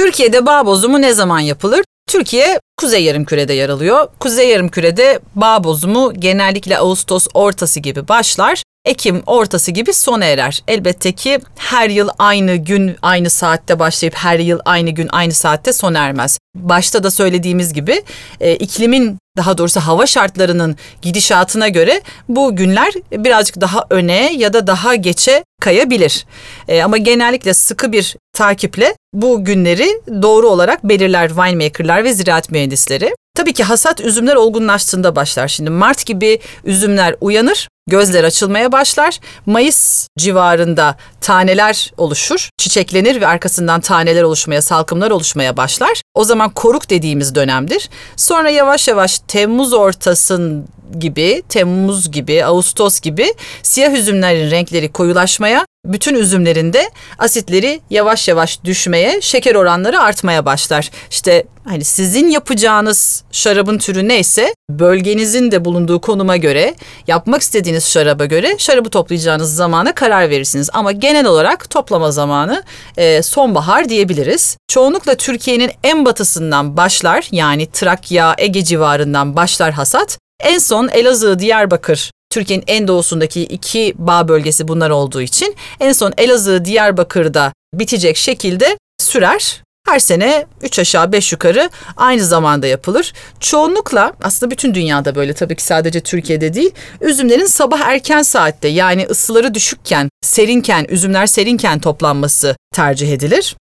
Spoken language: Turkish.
Türkiye'de bağ bozumu ne zaman yapılır? Türkiye Kuzey Yarımküre'de yer alıyor. Kuzey Yarımküre'de bağ bozumu genellikle Ağustos ortası gibi başlar. Ekim ortası gibi sona erer. Elbette ki her yıl aynı gün aynı saatte başlayıp her yıl aynı gün aynı saatte sona ermez. Başta da söylediğimiz gibi e, iklimin daha doğrusu hava şartlarının gidişatına göre bu günler birazcık daha öne ya da daha geçe kayabilir. E, ama genellikle sıkı bir takiple bu günleri doğru olarak belirler winemakerlar ve ziraat mühendisleri. Tabii ki hasat üzümler olgunlaştığında başlar. Şimdi Mart gibi üzümler uyanır, gözler açılmaya başlar. Mayıs civarında taneler oluşur, çiçeklenir ve arkasından taneler oluşmaya, salkımlar oluşmaya başlar. O zaman koruk dediğimiz dönemdir. Sonra yavaş yavaş Temmuz ortasın gibi, Temmuz gibi, Ağustos gibi siyah üzümlerin renkleri koyulaşmaya, bütün üzümlerinde asitleri yavaş yavaş düşmeye, şeker oranları artmaya başlar. İşte hani sizin yapacağınız şarabın türü neyse bölgenizin de bulunduğu konuma göre, yapmak istediğiniz şaraba göre şarabı toplayacağınız zamana karar verirsiniz. Ama genel olarak toplama zamanı e, sonbahar diyebiliriz. Çoğunlukla Türkiye'nin en batısından başlar yani Trakya, Ege civarından başlar hasat. En son Elazığ, Diyarbakır Türkiye'nin en doğusundaki iki bağ bölgesi bunlar olduğu için en son Elazığ, Diyarbakır'da bitecek şekilde sürer. Her sene 3 aşağı 5 yukarı aynı zamanda yapılır. Çoğunlukla aslında bütün dünyada böyle tabii ki sadece Türkiye'de değil. Üzümlerin sabah erken saatte yani ısıları düşükken, serinken, üzümler serinken toplanması tercih edilir.